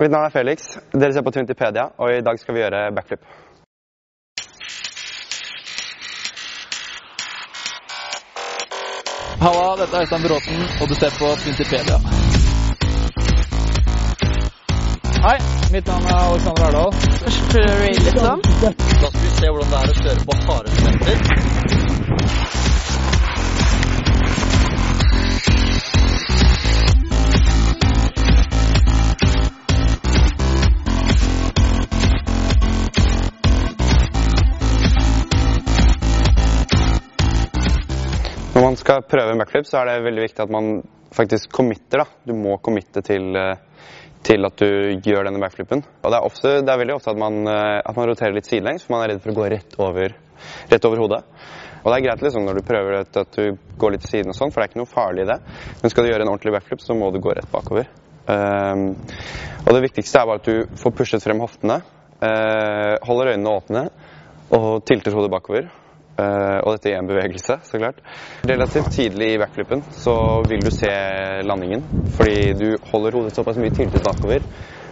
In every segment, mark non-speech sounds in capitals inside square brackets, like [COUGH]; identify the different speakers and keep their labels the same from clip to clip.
Speaker 1: mitt navn er Felix. Dere ser på Twintipedia, og i dag skal vi gjøre backflip.
Speaker 2: Halla, dette er Øystein Bråten, og du ser på Twintipedia. Hei, mitt navn er Alexander
Speaker 3: Erdal. Liksom.
Speaker 2: Da skal vi se hvordan det er å kjøre på harde sementer.
Speaker 1: Skal prøve backflip, så er det veldig viktig at man faktisk committer. da. Du må committe til, eh, til at du gjør denne backflipen. Og det er, ofte, det er veldig ofte at man, eh, at man roterer litt sidelengs, for man er redd for å gå rett over, rett over hodet. Og det er greit liksom når du prøver at, at du går litt til siden og sånn, for det er ikke noe farlig i det. Men skal du gjøre en ordentlig backflip, så må du gå rett bakover. Um, og det viktigste er bare at du får pushet frem hoftene, uh, holder øynene åpne og tilter hodet bakover. Eh, og dette i en bevegelse, så klart. Relativt tidlig i backflipen så vil du se landingen, fordi du holder hodet såpass mye tiltet bakover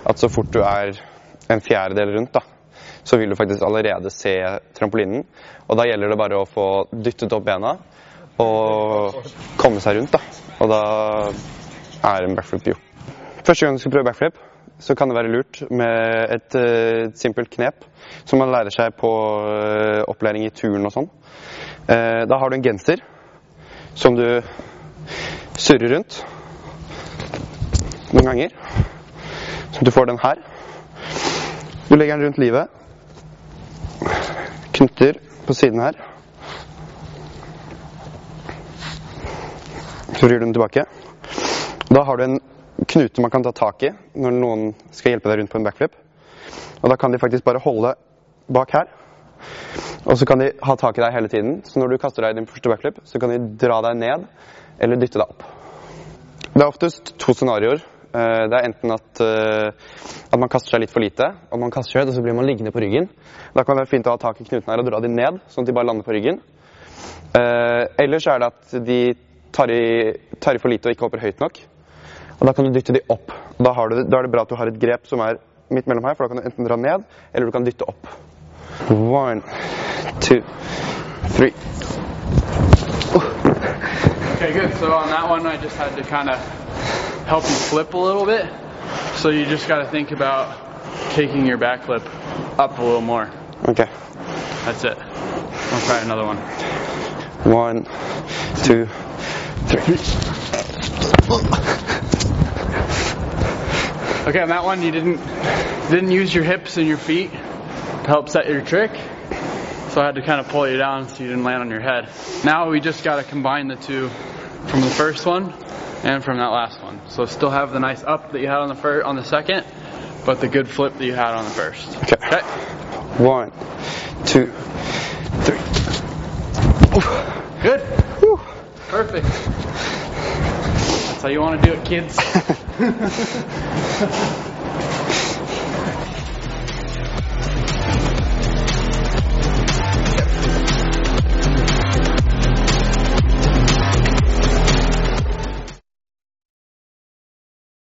Speaker 1: at så fort du er en fjerdedel rundt, da, så vil du faktisk allerede se trampolinen. Og da gjelder det bare å få dyttet opp bena og komme seg rundt, da. Og da er en backflip gjort. Første gang du skal prøve backflip, så kan det være lurt med et eh, simpelt knep som man lærer seg på eh, opplæring i turn og sånn. Eh, da har du en genser som du surrer rundt noen ganger. Så du får den her. Du legger den rundt livet. Knytter på siden her. Så vrir du den tilbake. Da har du en knute man kan ta tak i når noen skal hjelpe deg rundt på en backflip. Og da kan de faktisk bare holde bak her. Og så kan de ha tak i deg hele tiden. Så når du kaster deg i din første backflip, så kan de dra deg ned eller dytte deg opp. Det er oftest to scenarioer. Eh, Det er enten at, eh, at man kaster seg litt for lite, og man kaster seg høyt, og så blir man liggende på ryggen. Da kan det være fint å ha tak i knuten her og dra dem ned, sånn at de bare lander på ryggen. Eh, Eller så er det at de tar i, tar i for lite og ikke hopper høyt nok. Og da kan du dytte de opp. Da, har du, da er det bra at du har et grep som er midt mellom her, for da kan du enten dra ned, eller du kan dytte opp. One, two, three.
Speaker 4: Okay, good. So on that one, I just had to kind of help you flip a little bit. So you just got to think about taking your back flip up a little more.
Speaker 1: Okay.
Speaker 4: That's it. I'll try another one.
Speaker 1: One, two, three.
Speaker 4: Okay, on that one, you didn't didn't use your hips and your feet to help set your trick. So I had to kind of pull you down so you didn't land on your head. Now we just got to combine the two from the first one and from that last one. So still have the nice up that you had on the first on the second, but the good flip that you had on the first.
Speaker 1: Okay.
Speaker 4: Okay.
Speaker 1: One, two, three.
Speaker 4: Good. Perfect. That's how you want to do it, kids. [LAUGHS] Ha ha ha ha.